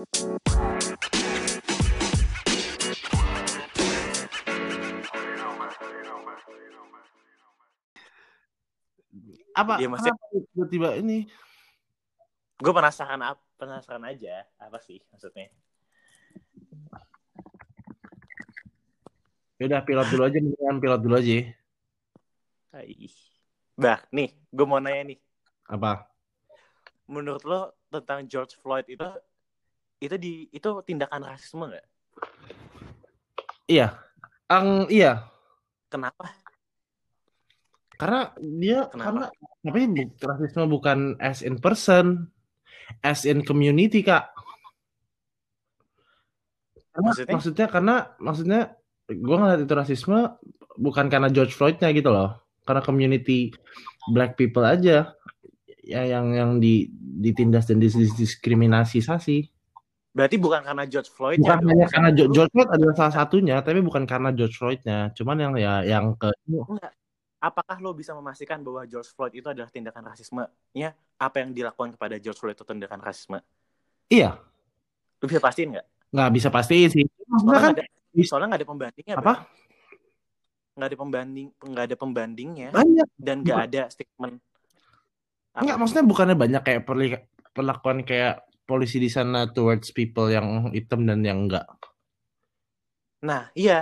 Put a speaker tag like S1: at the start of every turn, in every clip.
S1: Apa?
S2: Maksudnya-
S1: kenapa tiba-tiba ini?
S2: Gue penasaran apa? Penasaran aja apa sih maksudnya?
S1: Ya udah pilot dulu aja, mendingan pilot dulu aja.
S2: Hai. Bah, nih, gue mau nanya nih.
S1: Apa?
S2: Menurut lo tentang George Floyd itu itu di itu tindakan rasisme nggak?
S1: Iya. Ang iya,
S2: Kenapa?
S1: karena dia
S2: Kenapa?
S1: karena tapi bu- rasisme bukan as in person, as in community, Kak. Karena,
S2: Maksudnya?
S1: maksudnya karena maksudnya gue ngeliat itu rasisme bukan karena George Floyd-nya gitu loh. Karena community black people aja ya yang yang di ditindas dan didiskriminasi sih.
S2: Berarti bukan karena George Floyd
S1: Bukan
S2: ya?
S1: hanya karena Jo- George Floyd adalah salah satunya, tapi bukan karena George Floyd-nya. Cuman yang ya yang ke
S2: Enggak. Apakah lo bisa memastikan bahwa George Floyd itu adalah tindakan rasisme? Ya, apa yang dilakukan kepada George Floyd itu tindakan rasisme?
S1: iya
S2: Lo bisa pastiin nggak?
S1: nggak bisa pastiin sih.
S2: Soalnya
S1: kan
S2: ada, soalnya nggak ada pembandingnya.
S1: Apa?
S2: Nggak ada pembanding, nggak ada pembandingnya,
S1: banyak
S2: dan nggak ada statement.
S1: Enggak, maksudnya bukannya banyak kayak perlakuan kayak polisi di sana towards people yang hitam dan yang enggak.
S2: Nah, iya.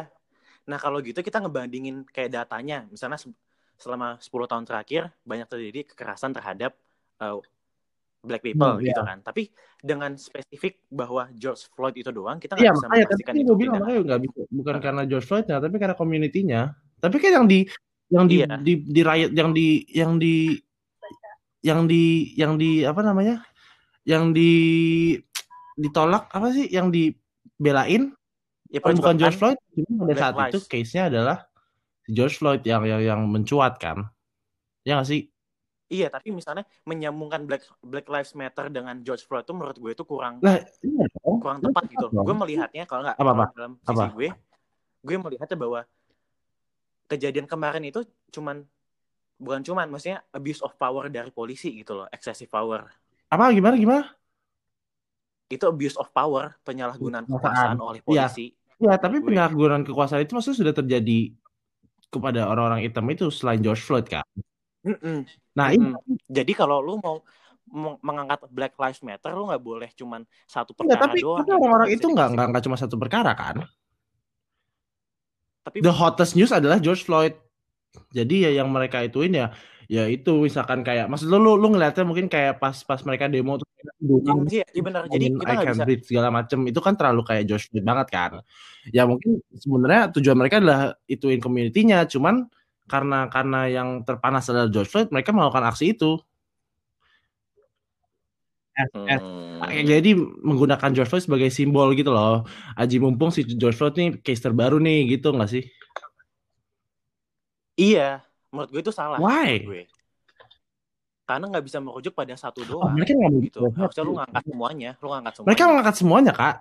S2: Nah, kalau gitu kita ngebandingin kayak datanya. Misalnya se- selama 10 tahun terakhir banyak terjadi kekerasan terhadap uh, black people
S1: Hmm,
S2: gitu
S1: iya.
S2: kan. Tapi dengan spesifik bahwa George Floyd itu doang, kita nggak
S1: Iya,
S2: bisa
S1: tapi
S2: memastikan
S1: kan
S2: itu
S1: bilang
S2: tindakan.
S1: makanya nggak bisa bukan karena George Floyd-nya, tapi karena community-nya. Tapi kan yang di yang di
S2: Iya.
S1: di, di riot yang di yang di yang di yang di apa namanya? Yang di ditolak apa sih? Yang dibelain
S2: Ya,
S1: bukan
S2: perjuangan
S1: George Floyd, cuma pada
S2: Black
S1: saat itu case-nya adalah George Floyd yang yang yang mencuat kan. Ya nggak sih?
S2: Iya, tapi misalnya menyambungkan Black Black Lives Matter dengan George Floyd itu menurut gue itu kurang
S1: iya dong.
S2: kurang tepat gitu.
S1: dong.
S2: Gue melihatnya kalau nggak
S1: Apa, apa?
S2: dalam sisi
S1: Apa?
S2: gue, gue melihatnya bahwa kejadian kemarin itu cuman bukan cuman, maksudnya abuse of power dari polisi gitu loh, excessive power.
S1: Apa gimana gimana?
S2: Itu abuse of power, penyalahgunaan
S1: Kekuasaan.
S2: kekuasaan oleh
S1: Iya.
S2: polisi.
S1: Ya, tapi
S2: Gue.
S1: penyalahgunaan kekuasaan itu maksudnya sudah terjadi kepada orang-orang hitam itu selain George Floyd kan.
S2: Mm-mm.
S1: Nah,
S2: Mm-mm.
S1: ini
S2: Jadi kalau lu mau meng- mengangkat Black Lives Matter, lu nggak boleh cuman satu
S1: enggak,
S2: perkara
S1: tapi,
S2: doang.
S1: tapi orang-orang itu enggak enggak cuma satu perkara kan.
S2: Tapi
S1: The hottest news adalah George Floyd. Jadi ya yang mereka ituin ya ya itu misalkan kayak maksud lu lu, lu ngeliatnya mungkin kayak pas pas mereka demo tuh
S2: iya, iya benar. Jadi kita
S1: I can
S2: bisa
S1: breathe segala macem itu kan terlalu kayak George Floyd banget kan. Ya mungkin sebenarnya tujuan mereka adalah ituin community-nya, cuman karena karena yang terpanas adalah George Floyd, mereka melakukan aksi itu. As- as-
S2: Hmm.
S1: Jadi menggunakan George Floyd sebagai simbol gitu loh. Aji mumpung si George Floyd nih case terbaru nih gitu nggak sih?
S2: Iya, menurut gue itu salah.
S1: Why?
S2: gue. Karena nggak bisa merujuk pada satu
S1: Oh,
S2: doang.
S1: mereka nggak
S2: gitu. Harusnya lu ngangkat semuanya, lu ngangkat semuanya.
S1: Mereka mengangkat semuanya kak.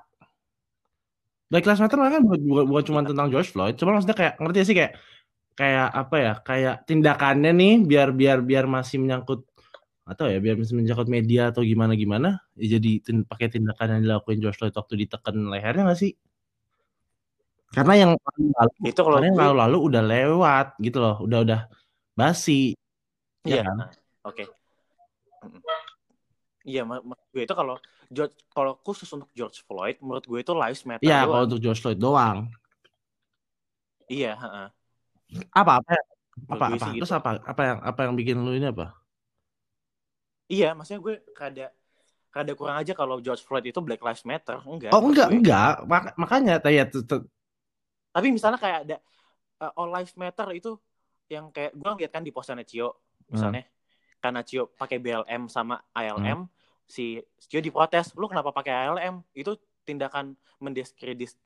S1: Black Lives Matter mereka bukan, bukan, cuma tentang George Floyd, cuma maksudnya kayak ngerti sih kayak kayak apa ya kayak tindakannya nih biar biar biar masih menyangkut atau ya biar masih menyangkut media atau gimana gimana ya jadi tin, pakai tindakan yang dilakuin George Floyd waktu ditekan lehernya nggak sih? Karena yang lalu
S2: itu kalau
S1: karena yang lalu-lalu udah lewat gitu loh, udah udah basi.
S2: iya,
S1: ya kan?
S2: oke. Mm-mm. Iya, mak- gue itu kalau George, kalau khusus untuk George Floyd, menurut gue itu lives matter
S1: Iya, kalau untuk George Floyd doang.
S2: Iya, heeh.
S1: Apa apa apa apa
S2: sih
S1: terus
S2: gitu.
S1: apa apa yang apa yang bikin lu ini apa?
S2: Iya, maksudnya gue kada kada kurang aja kalau George Floyd itu Black Lives Matter, enggak.
S1: Oh enggak
S2: gue.
S1: enggak Mak- makanya ya t- t-
S2: Tapi misalnya kayak ada uh, All Lives Matter itu yang kayak gue ngeliat kan di posannya Cio, misalnya karena Cio pakai BLM sama ALM, si Cio diprotes, lu kenapa pakai ALM? Itu tindakan mendiskredit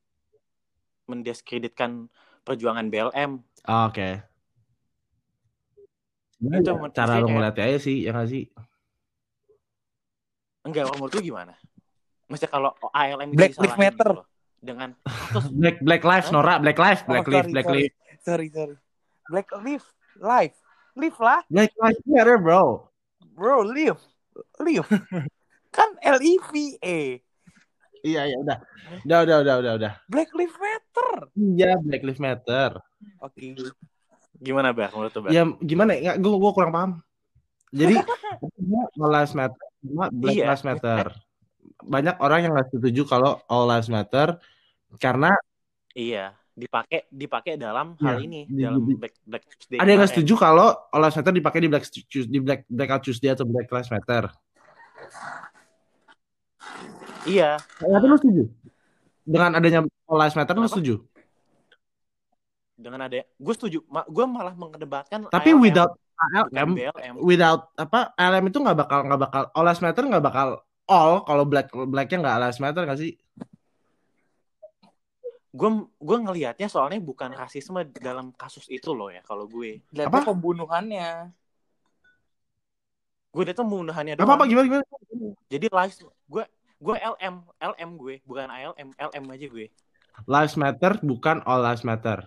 S2: mendiskreditkan perjuangan BLM.
S1: oh, oke. Sebenarnya
S2: Itu
S1: ya, cara lu ngeliatnya aja sih ya nggak sih?
S2: Enggak, menurut lu gimana? Maksudnya kalau ALM
S3: Black Lives Matter.
S2: gitu. Dengan
S1: Black Black Lives
S2: Hah?
S1: Nora Black Lives
S3: Oh,
S1: Black
S3: sorry,
S1: Lives Black
S3: sorry.
S1: Lives
S3: Sorry, sorry. Black live, live, live lah,
S1: Black Lives Matter bro.
S3: bro, live, live. kan L I V E.
S1: Iya, iya, udah. Udah, udah, udah, udah, udah.
S3: Black Lives Matter.
S1: Iya, Black Lives Matter.
S3: Oke.
S2: Gimana Bar menurut Bar?
S1: Ya gimana ya? Gue gue kurang paham. Jadi All Lives Matter, cuma Black
S2: Iya.
S1: Lives Matter. Banyak orang yang nggak setuju kalau All Lives Matter karena
S2: Iya, dipakai dipakai dalam
S1: Iya,
S2: hal ini,
S1: di-
S2: dalam
S1: di-
S2: Black Black Tuesday.
S1: ada yang nggak setuju kalau All Lives Matter dipakai di Black di Black Blackout Tuesday atau Black Lives Matter.
S2: Iya,
S1: Tapi lu setuju? Dengan adanya All Lives Matter lu setuju?
S2: dengan ada gue setuju, Ma, gue malah mengedebatkan
S1: Tapi
S2: ALM,
S1: without ALM,
S2: BLM.
S1: without apa ALM itu nggak bakal nggak bakal All Lives Matter nggak bakal all kalau Black Blacknya nggak Lives Matter nggak sih?
S2: Gue gue ngelihatnya soalnya bukan rasisme dalam kasus itu loh ya kalau gue.
S1: Apa?
S3: pembunuhannya.
S2: Gue itu pembunuhannya
S1: Apa
S2: doang.
S1: apa gimana gimana?
S2: Jadi lives gue gue LM, LM gue, bukan ALM, LM aja gue.
S1: Lives Matter bukan All Lives Matter.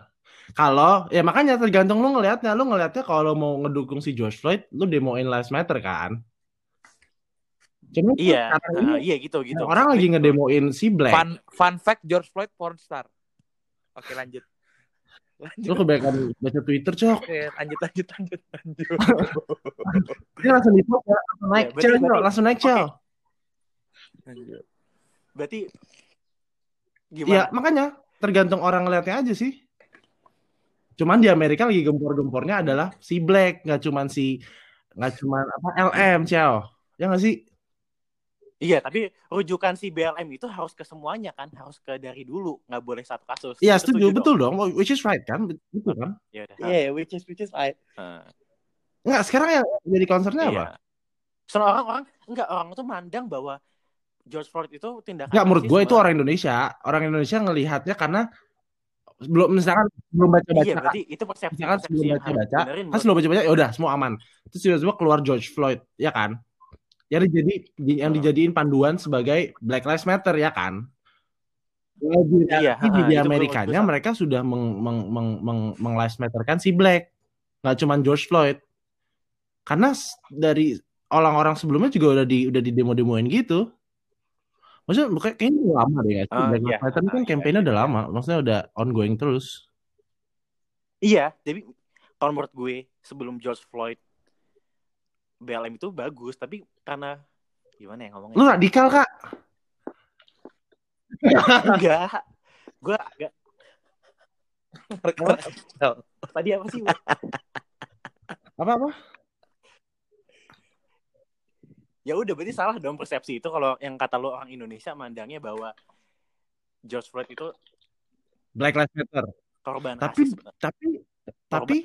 S1: Kalau ya makanya tergantung lu ngelihatnya, lu ngelihatnya kalau mau ngedukung si George Floyd, lu demoin Lives Matter kan? Cuma
S2: Iya, uh, iya gitu gitu.
S1: orang lagi ngedemoin si Black.
S3: Fun fun fact George Floyd porn star. Oke lanjut.
S1: Lu
S3: Lanjut.
S1: kebanyakan baca Twitter, Cok.
S3: Oke, lanjut lanjut lanjut lanjut.
S1: Ini langsung di ya, langsung naik,
S2: Ya,
S1: Cel, langsung naik, Cel.
S3: lanjut.
S2: Berarti
S1: Iya,
S2: gimana?
S1: makanya tergantung orang ngelihatnya aja sih. Cuman di Amerika lagi gempor-gempornya adalah si Black, nggak cuman si nggak cuman apa LM, Cel. Ya nggak sih?
S2: Iya, tapi rujukan si BLM itu harus ke semuanya kan, harus ke dari dulu, nggak boleh satu kasus.
S1: Iya, setuju,
S2: dong.
S1: betul dong. Which is right kan? Betul kan?
S2: Ya udah.
S3: Iya, which is which is I.
S2: Nah,
S1: Enggak, sekarang yang jadi concernnya
S2: iya.
S1: apa?
S2: Soalnya orang-orang enggak orang tuh mandang bahwa George Floyd itu tindakan
S1: Enggak, menurut gue itu orang Indonesia. Orang Indonesia ngelihatnya karena belum misalkan belum baca-baca.
S2: Iya, berarti itu persepsi,
S1: misalkan
S2: persepsi
S1: sebelum baca-baca,
S2: dibenerin
S1: kan sebelum baca-baca ya udah semua aman. Terus tiba-tiba keluar George Floyd, ya kan? Yang dijadi yang dijadiin panduan sebagai Black Lives Matter, ya kan?
S2: Iya,
S1: di,
S2: ha,
S1: di
S2: itu
S1: Amerikanya mereka sudah meng, meng, meng, meng, meng Lives Matter kan si Black, nggak cuma George Floyd. Karena dari orang-orang sebelumnya juga udah di udah di demo-demoin gitu. Maksudnya bukan kayaknya udah lama deh ya.
S2: Ah,
S1: Black
S2: iya.
S1: Lives Matter ini kan
S2: Ah, iya,
S1: campaign-nya
S2: iya,
S1: udah
S2: iya.
S1: lama, maksudnya udah ongoing terus.
S2: Iya, jadi kalau menurut gue sebelum George Floyd BLM itu bagus, tapi karena gimana ya ngomongnya?
S1: Lu radikal kak?
S2: enggak. Gue agak tadi apa sih?
S1: Apa apa?
S2: ya udah berarti salah dong persepsi itu kalau yang kata lo orang Indonesia mandangnya bahwa George Floyd itu
S1: Black Lives Matter.
S2: korban
S1: Tapi tapi tapi.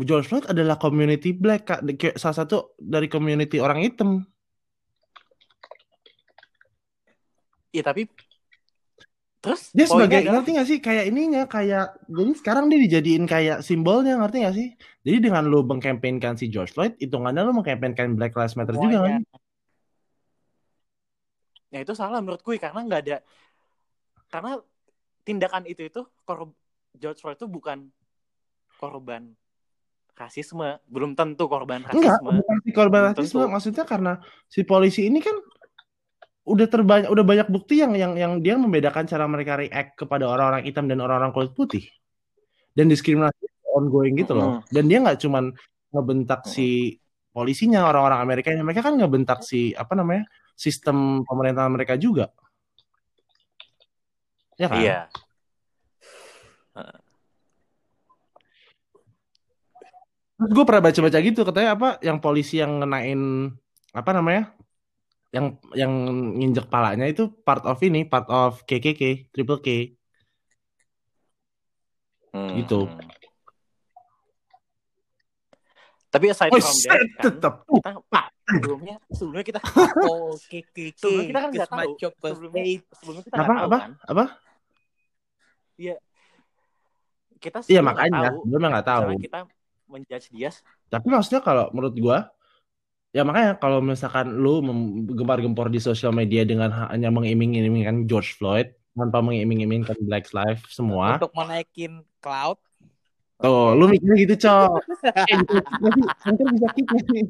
S1: George Floyd adalah community black kak, Kayak salah satu dari community orang hitam.
S2: Iya tapi terus
S1: Dia sebagai
S2: adalah-
S1: ngerti gak sih kayak ininya kayak jadi sekarang dia dijadiin kayak simbolnya ngerti gak sih? Jadi dengan lu mengkampanyekan si George Floyd, hitungannya lu mengkampanyekan Black Lives Matter juga kan?
S2: Ya itu salah menurut gue karena nggak ada karena tindakan itu itu George Floyd itu bukan korban rasisme belum tentu korban
S1: Enggak,
S2: rasisme
S1: bukan si korban
S2: Belum
S1: rasisme,
S2: tentu.
S1: maksudnya karena si polisi ini kan udah terbanyak udah banyak bukti yang yang yang dia membedakan cara mereka react kepada orang-orang hitam dan orang-orang kulit putih. Dan diskriminasi ongoing gitu loh. Dan dia nggak cuman ngebentak si polisinya orang-orang Amerika, mereka kan ngebentak si apa namanya? sistem pemerintahan mereka juga. Ya kan?
S2: iya
S1: Terus gue pernah baca-baca gitu katanya apa yang polisi yang ngenain apa namanya yang yang nginjek palanya itu part of ini part of KKK triple K.
S2: Hmm.
S1: Gitu.
S2: tapi aside
S1: oh
S2: from
S1: shit
S2: that kan,
S1: tetep.
S2: kita sebelumnya sebelumnya kita
S3: Oh, KKK.
S2: sebelumnya kita kan nggak tahu. sebelumnya sebelumnya kita
S1: apa
S2: nggak tahu
S1: apa
S2: kan?
S1: apa?
S2: Kita
S1: iya
S2: sebelumnya nggak
S1: makanya
S2: tahu.
S1: sebelumnya nggak tahu.
S2: Kita menjudge dia
S1: tapi maksudnya kalau menurut gua ya makanya kalau misalkan lu gempar-gempor di sosial media dengan hanya mengiming-imingkan George Floyd tanpa mengiming-imingkan Black Lives semua
S3: Untuk menaikin cloud.
S1: tuh lu mikirnya gitu cok eh, bisa? Anchor bisa nggak sih?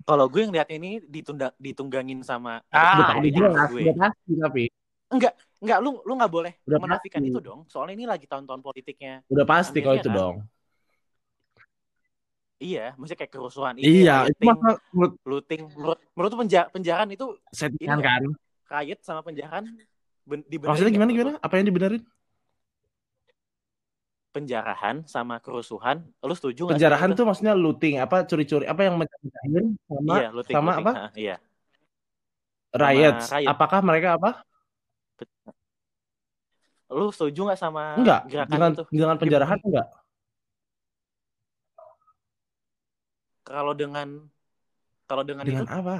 S2: Kalau gue yang lihat ini ditunda ditunggangin sama
S3: Ah,
S2: gue.
S1: udah pasti tapi
S2: Enggak, lu lu nggak boleh
S1: Udah
S2: menafikan
S1: pasti.
S2: itu dong. Soalnya ini lagi tahun-tahun politiknya.
S1: udah pasti kalau itu
S2: kan?
S1: dong.
S2: Iya, maksudnya kayak kerusuhan ini,
S1: Iya, itu
S2: rioting,
S1: masa menurut
S2: looting. Menurut menurut penja penjahan itu
S1: settingan kan.
S2: riot sama penjahan ben, dibenerin
S1: Maksudnya gimana gimana? Apa yang dibenerin?
S2: Penjarahan sama kerusuhan, lu setuju nggak?
S1: Penjarahan
S2: itu?
S1: tuh maksudnya looting, apa curi-curi, apa yang mecahin sama
S2: Iya, looting,
S1: sama
S2: looting.
S1: apa?
S2: Ha, iya. riot.
S1: Apakah mereka apa?
S2: Lu setuju nggak sama
S1: Enggak,
S2: gerakan
S1: dengan
S2: itu?
S1: dengan penjarahan enggak.
S2: Kalau dengan kalau dengan,
S1: Dengan
S2: itu
S1: apa?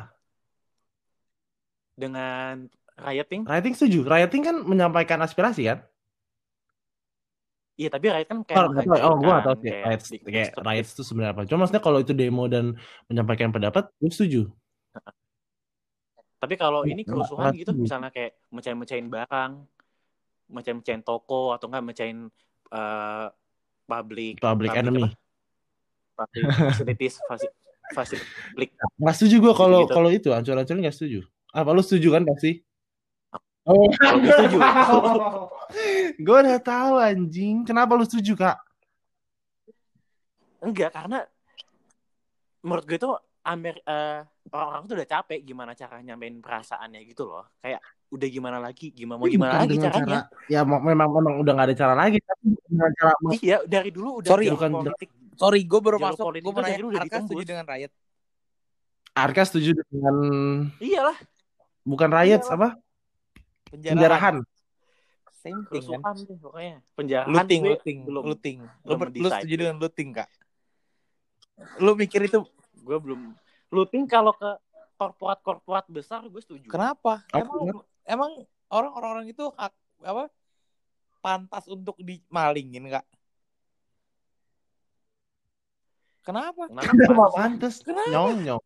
S2: dengan rioting,
S1: Rioting setuju. Rioting kan menyampaikan aspirasi kan?
S2: iya tapi riot kan kayak
S1: Oh, tahu. oh gue tahu sih.
S2: kayak
S1: Riots,
S2: di-
S1: kayak riots itu sebenarnya apa? Cuma maksudnya kalau itu demo dan menyampaikan pendapat, gue setuju.
S2: Tapi kalau
S1: Nggak-
S2: ini kerusuhan gitu, misalnya kayak mecahin-mecahin barang, mecahin-mecahin toko atau enggak mecahin eh, public
S1: Public enemy.
S2: apa? Public facilities, fasi- fasilitas publik.
S1: Nggak setuju gue kalau
S2: Gitu-gitu.
S1: kalau itu ancur-ancur nggak setuju. Apa lu setuju kan pasti? Oh,
S2: setuju.
S1: gue udah tahu anjing. Kenapa lu setuju kak?
S2: Enggak, karena menurut gue tuh Amer eh, orang-orang tuh udah capek gimana cara nyampein perasaannya gitu loh. Kayak udah gimana lagi, gimana mau gimana
S1: Bukan
S2: lagi caranya?
S1: cara- ya memang memang udah nggak ada cara lagi. Tapi dengan cara
S2: Iya, dari dulu udah
S3: Sorry,
S1: bukan-
S2: politik.
S3: Sorry, gue baru masuk.
S2: politik
S3: Gue mau nanya, Arka setuju dengan riot?
S1: Arka setuju dengan
S2: Iyalah,
S1: bukan
S2: Iyalah.
S1: apa?
S3: Penjarahan.
S1: Penjarahan.
S3: Same thing kan?
S2: deh pokoknya. Penjarahan
S3: Looting,
S2: gue
S3: looting,
S2: belum
S3: looting. Lu, lu setuju dengan looting, Kak? Lu mikir itu
S2: gue belum looting kalau ke korporat-korporat besar gue setuju.
S3: kenapa?
S1: Apa?
S3: Emang emang orang-orang itu hak- apa pantas untuk dimalingin, Kak? Kenapa?
S2: Kenapa?
S1: Pantas?
S3: Kenapa?
S1: Nyong nyong.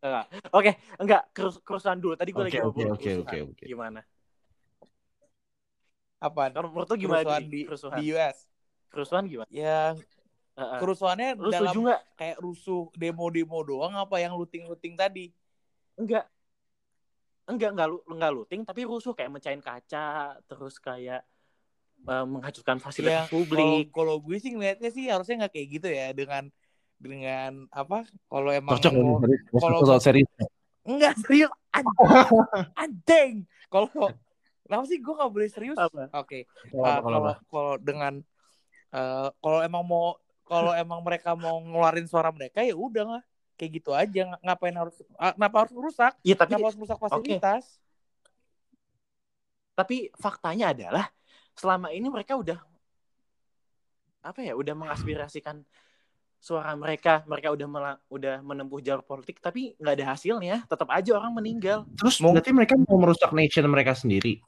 S2: Enggak. Oke, enggak kerus kerusuhan dulu. Tadi gue
S1: Oke
S2: lagi
S1: oke
S2: ngobrol
S1: oke
S2: kerusuhan.
S1: oke oke.
S2: Gimana?
S3: Apa?
S2: Menurut lu gimana
S3: Kerusuhan
S2: Dri?
S3: di,
S2: kerusuhan?
S3: di US.
S2: Kerusuhan gimana?
S3: Ya, Kerusuhannya
S2: Lu
S3: dalam
S2: setuju nggak?
S3: kayak rusuh demo-demo doang apa yang looting-looting tadi?
S2: Enggak. Enggak, enggak, lu- enggak looting, tapi rusuh kayak mecahin kaca, terus kayak eh, menghancurkan fasilitas
S3: Ya,
S2: publik.
S3: Kalau kalau gue sih ngeliatnya sih harusnya nggak kayak gitu ya dengan dengan apa? Kalau emang
S1: Cocok
S3: mau-
S1: nih, serius.
S3: kalau-
S1: Kalau serius.
S3: enggak serius anjing. anjing. Kalau kenapa sih gue nggak boleh serius? Oke.
S1: Kalau
S3: Ah,
S1: apa, kalau
S3: dengan eh, kalau emang mau kalau emang mereka mau ngeluarin suara mereka ya udah lah kayak gitu aja. Ng- ngapain harus ah, kenapa harus rusak
S2: Iya, tapi
S3: kenapa harus rusak fasilitas?
S2: Tapi faktanya adalah selama ini mereka udah apa ya udah mengaspirasikan suara mereka. Mereka udah mela- udah menempuh jalur politik tapi nggak ada hasilnya. Tetap aja orang meninggal.
S1: Terus
S3: Mung-
S1: berarti mereka mau merusak nation mereka sendiri.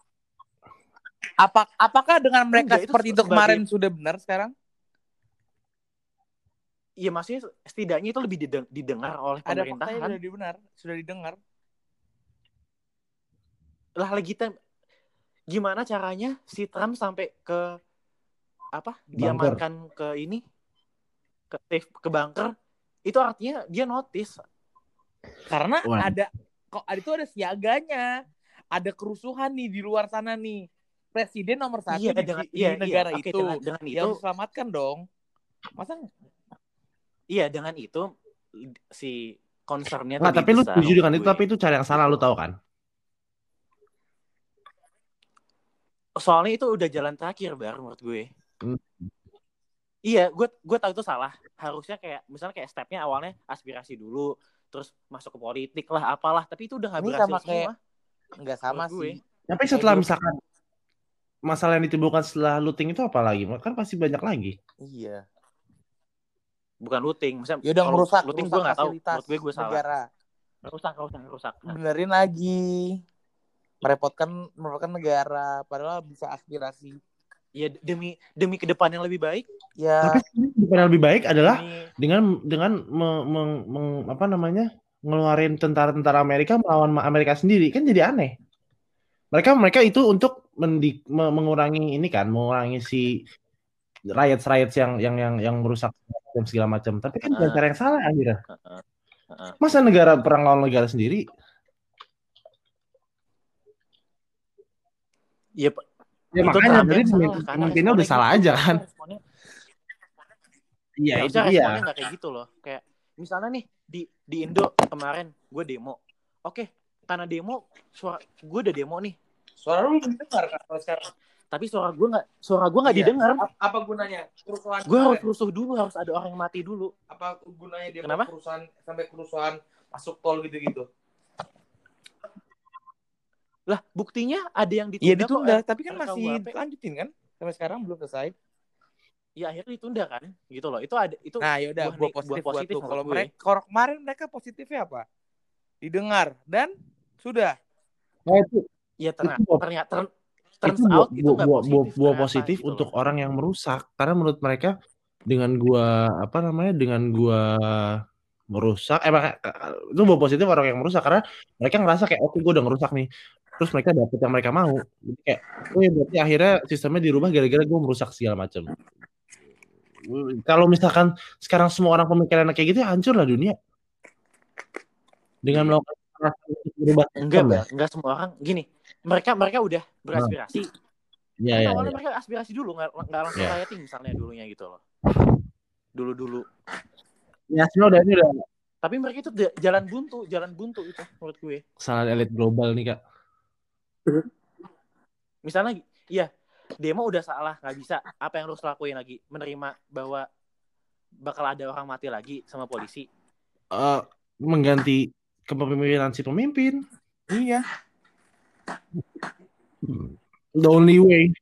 S3: apa apakah dengan mereka
S2: Enggak, itu
S3: seperti itu
S2: sebagai-
S3: kemarin sudah benar sekarang
S2: iya maksudnya setidaknya itu lebih dideng- didengar oleh
S3: ada faktanya
S2: pemerintahan
S3: sudah dibenar sudah didengar.
S2: Lah legit gimana caranya si Trump sampai ke apa diamankan ke ini? Ke safe ke bunker? Itu artinya dia notice.
S3: Karena
S1: Wah.
S3: ada kok ada itu ada siaganya. Ada kerusuhan nih di luar sana nih. Presiden nomor satu
S2: iya
S3: di,
S2: dengan
S3: di
S2: iya,
S3: negara
S2: iya.
S3: Itu
S2: dengan, dengan
S3: yang
S2: itu.
S3: harus diselamatkan dong. Masa
S2: Iya dengan itu si concernnya
S1: Nggak,
S2: lebih
S1: tapi lu setuju dengan itu,
S2: gue.
S1: tapi itu cara yang salah lu tahu kan?
S2: soalnya itu udah jalan terakhir bar menurut gue.
S1: Hmm.
S2: Iya, gue gue tahu itu salah. Harusnya kayak misalnya kayak stepnya awalnya aspirasi dulu, terus masuk ke politik lah, apalah. Tapi itu udah nggak berhasil
S3: sama kayak-
S2: semua.
S3: nggak sama
S2: gue.
S3: sih
S1: Tapi setelah misalkan masalah yang ditimbulkan setelah looting itu apa lagi? Kan pasti banyak lagi.
S3: iya
S2: Bukan looting, misalnya
S3: ya udah
S2: kalau
S3: ngerusak
S2: looting gue nggak tahu. Menurut gue gue salah.
S3: negara
S2: Rusak, rusak, rusak. Nah,
S3: benerin lagi merepotkan merepotkan negara padahal bisa aspirasi
S2: ya demi demi ke depan yang lebih baik.
S3: ya
S1: Tapi yang lebih baik adalah
S2: demi-
S1: dengan dengan me- meng- meng- apa namanya ngeluarin tentara-tentara Amerika melawan Amerika sendiri kan jadi aneh. Mereka mereka itu untuk mendi- me- mengurangi ini kan, mengurangi si riots riots yang yang yang yang merusak dan segala macam. Tapi kan
S2: Ah.
S1: cara yang salah akhirnya.
S2: Heeh.
S1: Masa negara perang lawan negara sendiri?
S2: Iya, Pak.
S1: Ya
S2: Itu
S1: makanya jadi pemimpinnya udah salah
S2: gitu.
S1: aja kan. Iya itu
S2: harusnya
S1: dia.
S2: responnya nggak kayak gitu loh kayak misalnya nih di di Indo kemarin gue demo oke karena demo suara gue udah demo nih
S3: Suara lu belum dengar kan kalau sekarang.
S2: Tapi suara gue nggak suara gue nggak
S3: Iya.
S2: didengar
S3: Apa gunanya? Kerusuhan.
S2: gue harus rusuh dulu harus ada orang yang mati dulu
S3: apa gunanya dia
S2: Kenapa?
S3: kerusuhan sampai kerusuhan masuk tol gitu-gitu?
S2: lah buktinya ada yang ditunda
S3: Iya
S2: kok,
S3: ditunda,
S2: eh,
S3: tapi kan masih lanjutin kan? Sampai sekarang belum selesai.
S2: ya akhirnya ditunda kan gitu loh itu ada itu
S3: Nah, yaudah
S2: buah ne-
S3: positif
S2: buah
S3: buat
S2: positif
S3: lu. Kalau
S2: gue.
S3: mereka kalau kemarin mereka positifnya apa? Didengar dan sudah.
S1: Nah, itu
S2: ya ternyata ternyata turns
S1: itu buah,
S2: out itu
S1: buah,
S2: nggak
S1: buah,
S2: positif
S1: buah, buah
S2: ternyata,
S1: positif
S2: gitu
S1: untuk
S2: loh.
S1: orang yang merusak. Karena menurut mereka dengan gua apa namanya dengan gua merusak eh maka- itu buah positif orang yang merusak. Karena mereka ngerasa kayak oke gua udah ngerusak nih. Terus mereka dapet yang mereka mau. Jadi kayak oh ya berarti akhirnya sistemnya dirubah gara-gara gua merusak segala macam kalau misalkan sekarang semua orang pemikiran kayak gitu ya hancur lah dunia. Dengan melakukan
S2: enggak.
S1: ya.
S2: Enggak semua orang gini mereka mereka udah beraspirasi.
S1: Ya
S2: Kan
S1: ya,
S2: awalnya
S1: ya.
S2: mereka aspirasi dulu nggak nggak langsung
S1: Ya.
S2: rioting misalnya dulunya gitu loh. Dulu dulu
S1: ya semua udah ini udah.
S2: Tapi mereka itu jalan buntu jalan buntu itu menurut gue.
S1: Kesalahan elit global nih kak.
S2: Misalnya iya demo udah salah nggak bisa. Apa yang harus lakuin lagi? Menerima bahwa bakal ada orang mati lagi sama polisi.
S1: Eh mengganti kepemimpinan si pemimpin.
S3: Iya.
S1: The only way.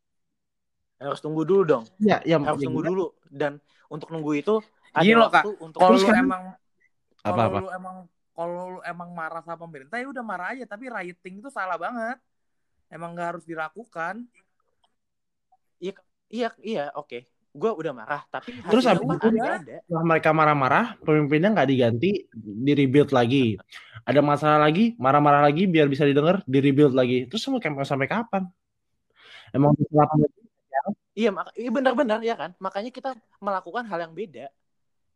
S2: harus tunggu dulu dong
S1: Ya, ya,
S2: harus
S1: ya
S2: tunggu
S1: gimana?
S2: dulu dan untuk nunggu itu ada
S3: Gini loh,
S2: waktu untuk
S3: Kalau lu
S1: kan-
S3: emang
S1: Apa
S3: lu emang kalau lu emang marah sama pemerintah ya udah marah aja tapi rioting itu salah banget. Emang nggak harus dilakukan.
S2: iya iya oke gue udah marah tapi
S1: Terus abis itu
S2: ada
S1: Setelah mereka marah-marah, pemimpinnya nggak diganti, di rebuild lagi. Ada masalah lagi, marah-marah lagi biar bisa didengar, di rebuild lagi. Terus sampai mau sampai kapan? Emang
S2: iya mak iya benar-benar ya kan makanya kita melakukan hal yang beda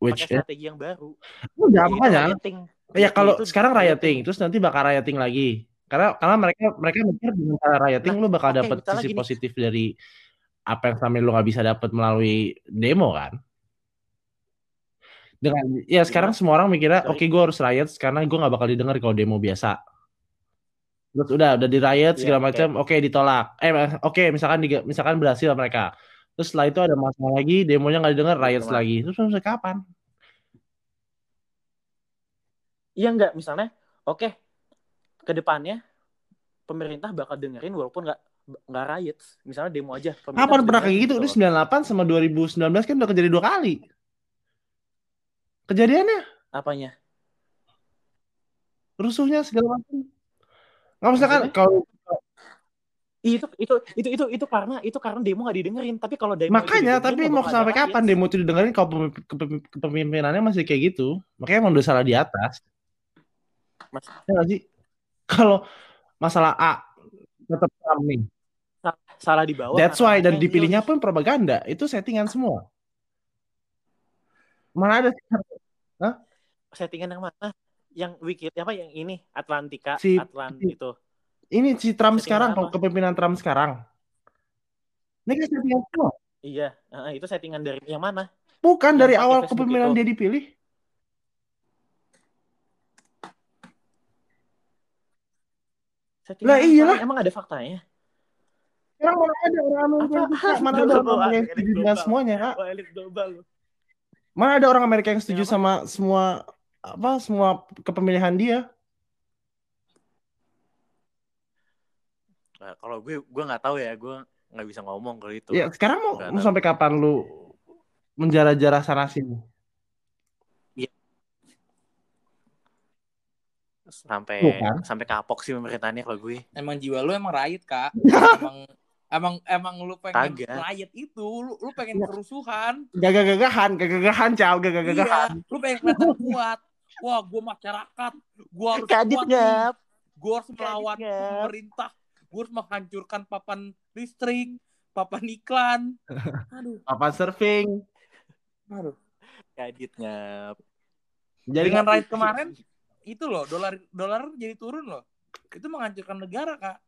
S1: which
S2: pakai strategi yang baru
S1: udah makanya
S2: rioting.
S1: ya kalau
S2: Yaitu
S1: sekarang rioting terus nanti bakal rioting lagi karena karena mereka mereka mikir dengan cara rioting
S2: Nah,
S1: lu bakal
S2: oke,
S1: dapat sisi
S2: gini.
S1: positif dari apa yang selama ini lu nggak bisa dapat melalui demo kan? Dengan ya sekarang semua orang mikirnya oke gue harus riot karena gue nggak bakal didengar kalau demo biasa. Terus udah udah di riot
S2: Iya,
S1: segala
S2: oke.
S1: macam oke ditolak. Eh oke misalkan di, misalkan berhasil mereka. Terus setelah itu ada masalah lagi demonya nggak didengar
S2: Iya,
S1: riot lagi. Terus sampai kapan?
S2: Iya enggak misalnya oke ke depannya pemerintah bakal dengerin walaupun nggak nggak riot misalnya demo aja
S1: Kapan pernah kayak gitu? Ini
S2: loh.
S1: 98 sama 2019 kan udah kejadian dua kali. Kejadiannya,
S2: apanya
S1: rusuhnya segala macam. Nggak maksudnya kan kalau
S2: itu itu itu itu itu karena itu karena demo nggak didengerin tapi kalau demo itu
S1: makanya tapi mau sampai kapan demo itu didengerin kalau pemimp- kepem- kepemimpinannya masih kayak gitu? Makanya emang udah salah di atas.
S2: Mas-
S1: Ya sih? Kalau masalah A tetap nih.
S2: Salah di bawah
S1: That's why dan dipilihnya pun propaganda. Itu settingan semua. Mana ada
S2: settingan yang mana yang wiki apa yang ini Atlantika
S1: Si-
S2: Atlant
S1: si-
S2: itu
S1: ini si Trump
S2: Settingan
S1: sekarang,
S2: apa?
S1: kepemimpinan Trump sekarang. Ini kan settingan semua.
S2: iya eh, itu settingan dari yang mana
S1: Bukan
S2: Yang
S1: dari awal kepemimpinan dia dipilih.
S2: settingan
S1: Lah, iyalah.
S2: emang ada faktanya
S1: Sekarang mana ada orang Amerika yang suka, mana ada orang Amerika yang setuju dengan semuanya, Kak.
S2: Wah, elit global
S1: Mana ada orang Amerika yang setuju sama semua apa semua kepemilihan dia?
S2: Nah, kalau gue gue nggak tahu ya gue nggak bisa ngomong kalau itu
S1: Ya, sekarang mau, mau
S2: tahu.
S1: sampai kapan lu menjara-jara sana sini?
S2: sampai
S1: Tuh kan.
S2: sampai kapok sih pemerintahannya kalau gue
S3: Emang jiwa lu emang riot, Kak. emang emang emang lu pengen
S2: Kagak.
S3: riot itu, lu, lu pengen
S1: Iya.
S3: kerusuhan.
S1: Gagah-gagahan, gagah-gagahan, caw, gagah-gagahan.
S3: Iya, lu pengen kelihatan kuat. Wah, gua masyarakat, gua harus
S2: kadit
S3: kuat Gue harus melawan
S2: Kadit,
S3: pemerintah. Gue harus menghancurkan papan listrik, papan iklan. Aduh,
S1: Papan surfing.
S3: aduh.
S2: kadit ngap
S1: Jadi
S3: Dengan ride kemarin itu loh dolar dolar jadi turun loh. Itu menghancurkan negara kak.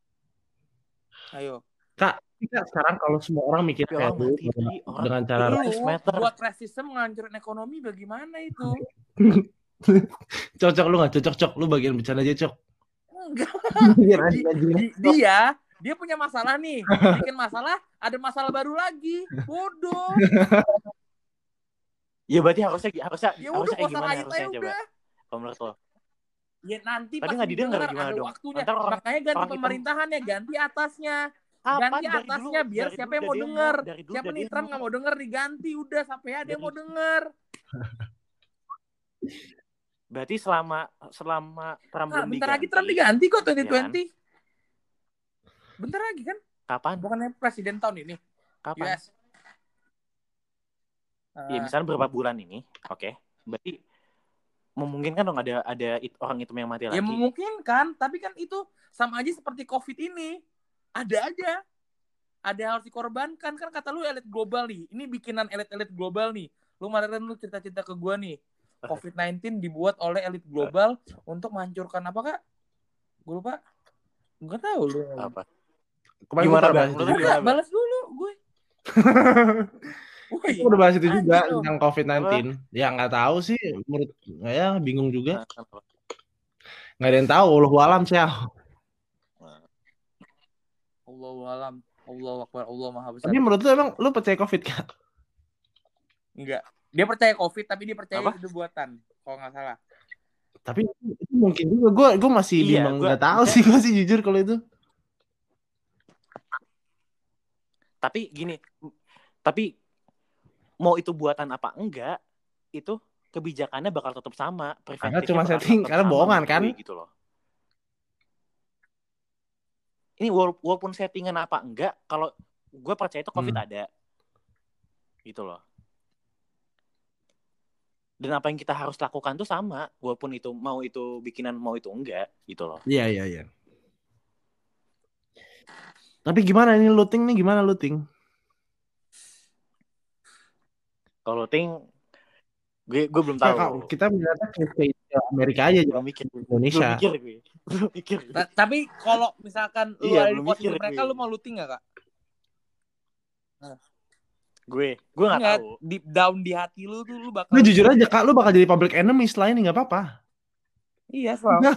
S3: Ayo.
S1: Kak, kita sekarang kalau semua orang mikir kayak.
S2: Orang
S1: dengan cara
S2: Lives matter.
S3: buat racism menghancurin ekonomi bagaimana itu?
S1: cocok lu nggak? Cocok cok. Lu bagian bercanda aja cok.
S3: Enggak. Di- dia dia punya masalah nih. Bikin masalah ada masalah baru lagi. Bodoh
S2: Ya berarti harusnya harusnya
S3: ya
S2: harusnya
S3: udah
S2: kayak gimana
S3: rakyat
S2: harusnya
S3: aja
S2: coba?
S3: Udah
S2: kalau menurut lo?
S3: Ya nanti
S2: Tadi
S3: pas
S2: didengar
S3: didengar
S2: gimana
S3: ada
S2: dong?
S3: waktunya.
S2: Ntar orang-
S3: makanya ganti
S2: orang
S3: pemerintahannya ganti atasnya
S2: Kapan?
S3: ganti atasnya
S2: dulu-
S3: biar siapa
S2: dulu
S3: yang mau denger
S2: dulu
S3: siapa nih. Trump nggak mau denger diganti udah sampai ada yang mau denger
S2: Berarti selama selama Trump
S3: nah,
S2: belum
S3: bentar lagi
S2: diganti,
S3: Trump diganti kok
S2: Iya
S3: 2020 bentar lagi kan
S2: Kapan?
S3: bukannya presiden tahun ini
S2: Kapan?
S3: US
S2: Ya
S3: Ah,
S2: misalnya beberapa bulan ini, oke. Berarti memungkinkan dong ada ada it- orang itu yang mati
S3: Ya
S2: lagi.
S3: memungkinkan, tapi kan itu sama aja seperti COVID ini. Ada aja. Ada yang harus dikorbankan. Kan kata lu elit global nih. Ini bikinan elit-elit global nih. Lu kemarin lu cerita-cerita ke gua nih. COVID-19 dibuat oleh elit global untuk menghancurkan apa kak? Gue lupa. Gue tahu lu.
S2: Apa?
S1: Kemarin
S2: Gimana, Bang? Lu gimana,
S3: balas dulu gue. Woi,
S1: Kita udah bahas itu juga
S3: lu.
S1: tentang COVID-19. Ya nggak tahu sih, menurut ya bingung juga. Nggak ada yang tahu, Allah alam sih.
S3: Allah alam. Allah akbar. Allah maha besar.
S1: Tapi menurut lu emang lu percaya COVID kak?
S3: Enggak. Dia percaya COVID, tapi dia percaya
S2: Apa?
S3: itu buatan. Kalau nggak salah.
S1: Tapi itu, mungkin juga. Gue gue masih
S2: Iya,
S1: bingung nggak tahu sih gue sih jujur kalau itu.
S2: Tapi gini, tapi mau itu buatan apa enggak, itu kebijakannya bakal tetap sama.
S1: Karena cuma setting, karena bohongan kan?
S2: Gitu loh. Ini wala- walaupun settingan apa enggak, kalau gue percaya itu COVID
S1: Hmm.
S2: ada. Gitu loh. Dan apa yang kita harus lakukan tuh sama, walaupun itu mau itu bikinan mau itu enggak, gitu loh.
S1: Iya iya iya. Tapi gimana ini looting nih gimana looting?
S2: Kalau ting, gue gue belum tahu.
S1: Kita melihatnya ke Amerika aja jangan
S2: mikir,
S1: ke
S2: belum
S1: Indonesia.
S2: mikir gue, belum mikir. gue.
S3: Ta- tapi kalau misalkan lu
S2: Iya,
S3: ada di posisi
S2: mikir
S3: mereka,
S2: gue.
S3: lu mau looting gak kak?
S2: Gue, gue nggak
S3: Ingat,
S2: tahu.
S3: deep down di hati lu tuh lu bakal.
S1: Lu jujur aja kak, lu bakal jadi public enemy setelah ini nggak apa-apa.
S3: Iya, soal.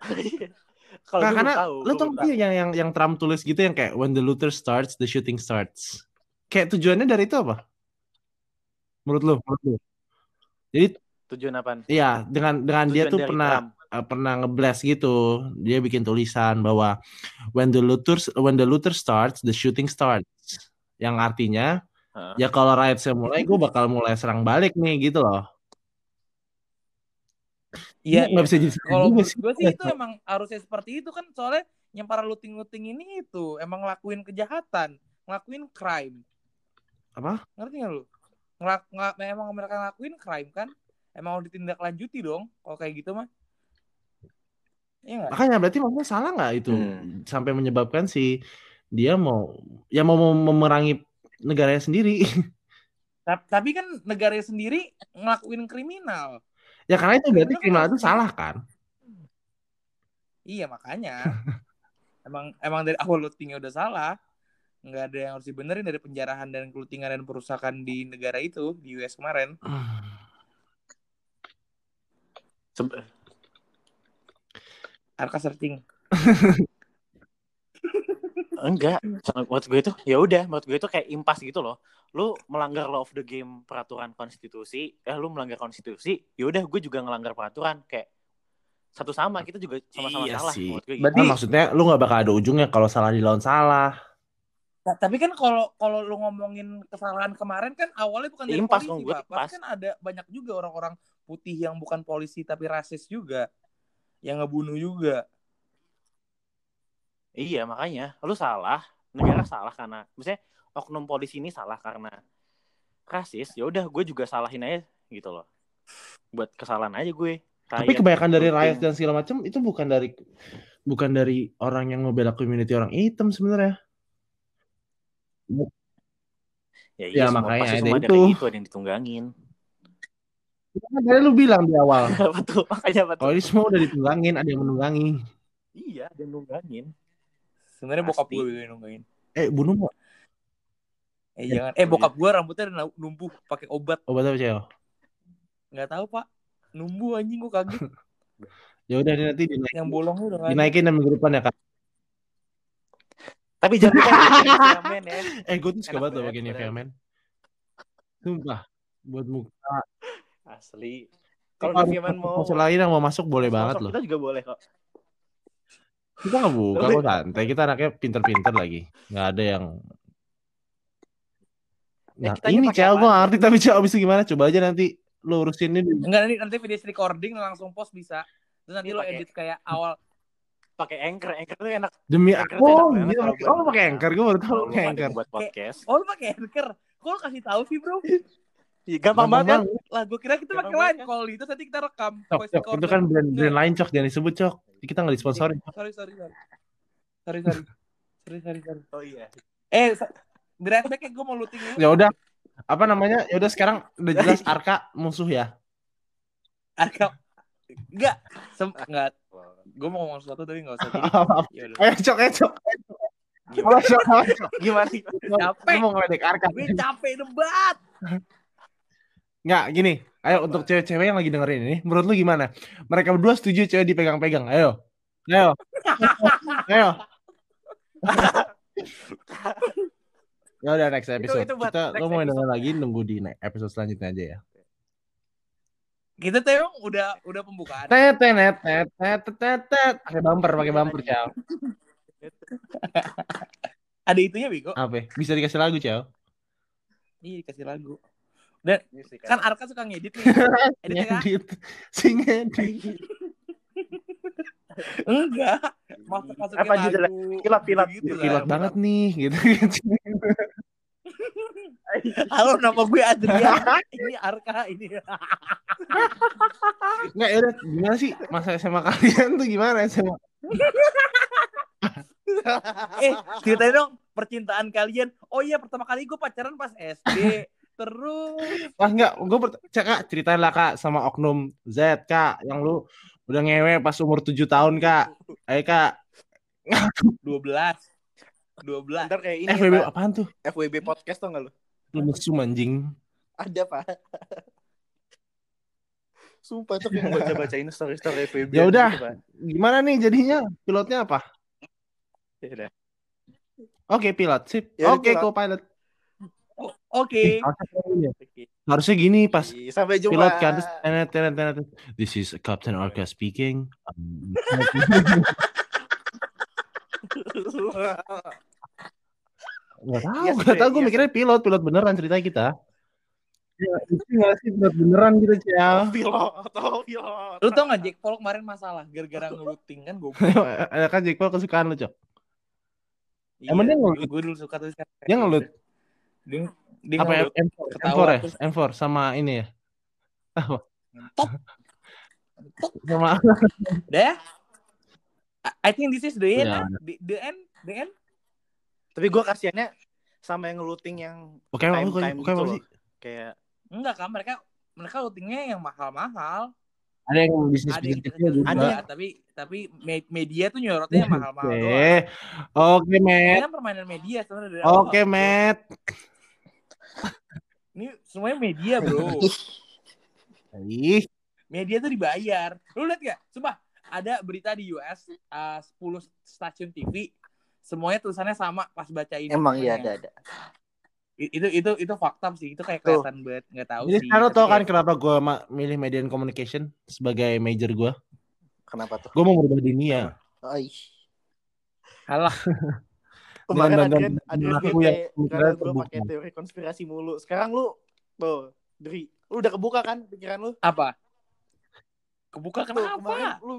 S2: Kalau
S1: Nah, karena
S2: tahu,
S1: lu
S2: gue
S1: tau sih yang yang yang Trump tulis gitu yang kayak when the looter starts, the shooting starts. Kayak tujuannya dari itu apa? Menurut lu? Menurut lu? Jadi
S2: Tujuan apaan?
S1: iya dengan dengan dia
S2: Tujuan
S1: tuh
S2: dari
S1: pernah
S2: Trump.
S1: Uh, pernah ngeblast gitu. Dia bikin tulisan bahwa when the looter when the looter starts, the shooting starts. Yang artinya
S2: Heeh.
S1: ya kalau riotsnya mulai, gue bakal mulai serang balik nih gitu loh.
S3: Iya,
S1: nggak bisa jadi
S3: kalau gue sih itu emang harusnya seperti itu kan soalnya yang para looting-looting ini itu emang ngelakuin kejahatan, ngelakuin crime.
S1: Apa?
S3: Ngerti gak lu? Ngelak, ngelak, emang mereka ngelakuin crime kan? Emang harus ditindaklanjuti dong kalau kayak gitu mah. Iya?
S1: Makanya berarti maksudnya salah nggak itu
S2: Hmm.
S1: sampai menyebabkan si dia mau ya mau mau memerangi negaranya sendiri.
S3: Ta- Tapi kan negaranya sendiri ngelakuin kriminal.
S1: ya karena itu berarti
S3: Kriminal kan
S1: kriminal itu
S3: harusnya-
S1: salah kan?
S3: Iya makanya. emang emang dari awal lootingnya udah salah. Nggak ada yang harus dibenerin dari penjarahan dan kelootingan dan perusakan di negara itu di US kemarin.
S2: Se-
S3: Arka searching.
S2: Enggak, menurut gue itu ya udah, menurut gue itu kayak impas gitu loh. Lu melanggar law of the game peraturan konstitusi, eh lu melanggar konstitusi, ya udah gue juga ngelanggar peraturan kayak satu sama kita juga sama-sama
S1: Iya
S2: salah
S1: sih.
S2: gue gitu.
S3: Berarti-
S1: Kan maksudnya lu nggak bakal ada ujungnya kalau salah dilawan salah.
S3: Nah, tapi kan kalau kalau lu ngomongin kesalahan kemarin kan awalnya bukan dari
S2: Impas,
S3: polisi, Pak. Pasti kan ada banyak juga orang-orang putih yang bukan polisi tapi rasis juga. Yang ngebunuh juga.
S2: Iya, makanya lu salah, negara salah karena misalnya oknum polisi ini salah karena rasis, ya udah gue juga salahin aja gitu loh. Buat kesalahan aja gue.
S1: Tapi
S2: Kayak
S1: kebanyakan dari riot dan segala macam itu bukan dari bukan dari orang yang membela community orang hitam sebenarnya.
S2: ya,
S1: Ya,
S2: iya, semua,
S1: makanya
S2: pasti
S1: ada itu.
S2: gitu ada yang ditunggangin.
S1: Kan tadi lu bilang di awal.
S2: betul makanya betul
S1: Kalau ini semua udah ditunggangin, ada yang menunggangi.
S2: iya ada yang nunggangin
S3: Sebenarnya bokap gue yang nungguin.
S1: Eh, bunuh mau
S3: Eh jangan. Eh bokap gue rambutnya udah numbuh pakai obat.
S1: obat apa cewek?
S3: Nggak tahu pak. Numbuh anjing gue kaget.
S1: Ya udah nanti dinaikin,
S3: Yang bolongnya udah
S1: dinaikin dan minggu depan ya kak.
S2: tapi jangan lupa ya
S1: Eh, gue tuh suka banget loh pakai Nivea men. Sumpah, buat muka.
S2: Asli kalau Men mau
S1: sponsor lain yang mau masuk boleh banget loh.
S2: kita juga boleh kok
S1: Kita nggak buka kok santai. Kita anaknya pinter-pinter lagi. Nggak ada yang.
S2: Ya,
S1: Nah,
S2: kitanya
S1: ini cewek gue ngerti tapi cewek abis itu gimana? Coba aja nanti lu urusin ini.
S3: Enggak nanti nanti video recording langsung post bisa. Terus nanti
S2: Ini
S3: lo edit kayak awal.
S2: pakai anchor anchor tuh enak
S1: Demi
S2: Anchor enak
S1: Oh,
S2: banget
S1: iya, pakai- oh pakai anchor. Gue baru tahu pakai anchor.
S2: buat podcast
S3: Oh lu pakai anchor. Kok lo kasih tahu sih bro?
S2: Iya, gampang banget kan
S3: Lah gue kira kita
S2: Gampang
S3: pakai line
S2: kan?
S3: call itu nanti kita rekam
S1: Cok, cok, itu kan brand, brand lain cok, jangan disebut cok. Kita nggak disponsori.
S3: Sorry sorry sorry. Sorry sorry. Sorry sorry sorry.
S2: oh iya
S3: Eh beres back gue mau looting dulu.
S1: Ya udah, apa namanya? Ya udah sekarang udah jelas Arka musuh ya.
S3: Arka. Enggak. Sem enggak. Gue mau ngomong sesuatu tapi enggak usah. Jadi, ya.
S1: Ayo cok, ayo cok.
S2: gimana
S1: Ayo cok, ayo cok.
S2: gimana
S3: Capek.
S1: Lu mau ngeledek Arka.
S3: Gue capek debat.
S1: Nggak, gini. Ayo untuk cewek-cewek yang lagi dengerin ini, menurut lu gimana? Mereka berdua setuju cewek dipegang-pegang. Ayo. Ayo. Ayo. ya udah next episode.
S2: itu buat
S1: Kita
S2: next
S1: lu mau
S2: episode.
S1: denger lagi nunggu di episode selanjutnya aja ya.
S3: Kita tuh emang udah udah pembukaan.
S1: Tet tet tet tet tet tet. Pakai bumper, pakai bumper, Ciao.
S3: Ada itunya Bego.
S1: Apa? Bisa dikasih lagu, Ciao.
S3: Iya kasih lagu. Dan
S2: Musik
S3: kan Arka suka ngedit nih. Editnya kan?
S1: Ngedit. Si ngedit.
S3: Enggak. Masuk masukin
S2: Apa judulnya? Pilot, pilot.
S3: Gitu.
S1: Pilot banget nih, gitu.
S3: Halo nama gue Adrian. ini Arka ini.
S1: Nggak, yaudah. Gimana sih masa SMA kalian tuh gimana SMA?
S3: eh ceritain dong percintaan kalian. Oh iya pertama kali gue pacaran pas SD. Terus
S1: Wah enggak, gue cek kak ceritain lah kak sama oknum Z kak yang lu udah ngewe pas umur 7 tahun kak. Ayo kak,
S3: 12 12
S2: Ntar kayak ini
S1: FWB
S2: Pak.
S1: apaan tuh?
S2: FWB podcast tau gak lu?
S1: Lu mesum anjing.
S2: Ada pak Sumpah tuh yang baca-bacain story-story FWB
S1: Ya udah.
S2: gitu.
S1: Gimana nih jadinya? Pilotnya apa?
S2: Ya udah.
S1: Oke pilot, sip.
S2: Ya
S1: Oke
S2: pilot.
S1: co-pilot.
S3: Oke
S1: Harusnya gini.
S2: Oke.
S1: Harusnya gini pas
S2: Iya, Sampai jumpa.
S1: pilot kan terus tenet, tenet, tenet. This is Captain Arca speaking. Um, Gak tau,
S2: Yes,
S1: gak tau. Gue
S2: yes.
S1: mikirnya pilot, pilot beneran cerita kita. Ya, itu gak sih pilot beneran gitu, Ciao.
S2: pilot, oh pilot.
S3: Lu tau gak Jack Paul kemarin masalah gara-gara ngeluting kan gue
S1: Ada kan Jack Paul kesukaan lu, Cok. Emang dia ngelut?
S3: Gue dulu suka tuh
S1: Dia ngelut.
S3: Dia, dia
S1: Apa ya?
S3: ngelut
S1: M4,
S3: Ketawa,
S1: M4 ya?
S3: terus-
S1: M4 sama ini ya? Apa? Sama
S3: Udah ya? I- think this is the end
S1: Ya.
S3: ah. the, the end The end
S2: Tapi gue kasihannya sama yang ngeluting yang
S1: Oke,
S2: Time-
S1: oke,
S2: time
S1: oke,
S2: gitu
S1: sih?
S2: kayak
S3: Enggak kan mereka mereka lootingnya yang mahal-mahal
S1: Ada yang bisnis
S3: ada yang
S1: bisnis
S3: kecil
S1: juga.
S3: ada tapi tapi me- media tuh nyorotnya yang mahal-mahal.
S1: Oke, oke,
S3: Ini
S1: Matt.
S3: kan permainan media sebenarnya.
S1: Oke, Matt.
S3: Semuanya media, Bro.
S1: Ih,
S3: media tuh dibayar. Lu lihat gak? Sumpah, ada berita di US uh, 10 stasiun TV semuanya tulisannya sama pas baca ini.
S2: emang iya ada ada.
S3: Itu itu itu fakta sih. Itu kayak kelihatan banget nggak tahu
S1: jadi
S3: sih.
S1: sekarang tau kan kenapa gue milih media and communication sebagai major gue?
S2: Kenapa tuh?
S1: Gue mau merubah dunia.
S2: Ay.
S3: Halah.
S2: Kemarin Adrian, gue
S1: aku yang
S2: kayak gue
S1: terbuka.
S2: pakai teori konspirasi mulu. Sekarang lu tuh, Dri, lu udah kebuka kan pikiran lu?
S3: Apa? Kebuka
S2: Tuh,
S3: kenapa?
S2: kemarin lu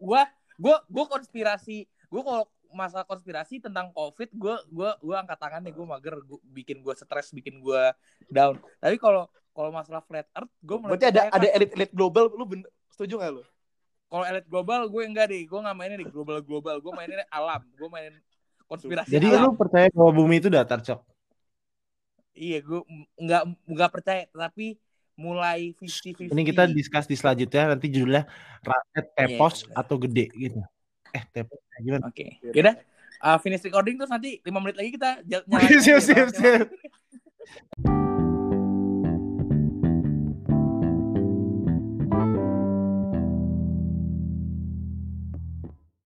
S3: gua gua gua konspirasi gua kalau masalah konspirasi tentang covid gua gua gua angkat tangan nih gua mager gua, bikin gua stres bikin gua down tapi kalau kalau masalah flat earth gua mulai
S2: berarti ada ada
S3: kan.
S2: elit-elit global, lu bener, setuju gak lu?
S3: kalau elit global gue enggak deh gua nggak mainin di global global gua mainin alam gua mainin konspirasi
S1: Jadi
S3: alam.
S1: lu percaya bahwa bumi itu datar, Cok?
S3: Iya gua nggak nggak percaya tapi mulai 50-50.
S1: Ini kita discuss di selanjutnya nanti judulnya rakyat tepos
S3: Iya.
S1: atau gede gitu. Eh tepos kayak gimana?
S3: Oke. Yaudah. Uh, finish recording terus nanti 5 menit lagi kita nyalain
S1: siap, siap, siap.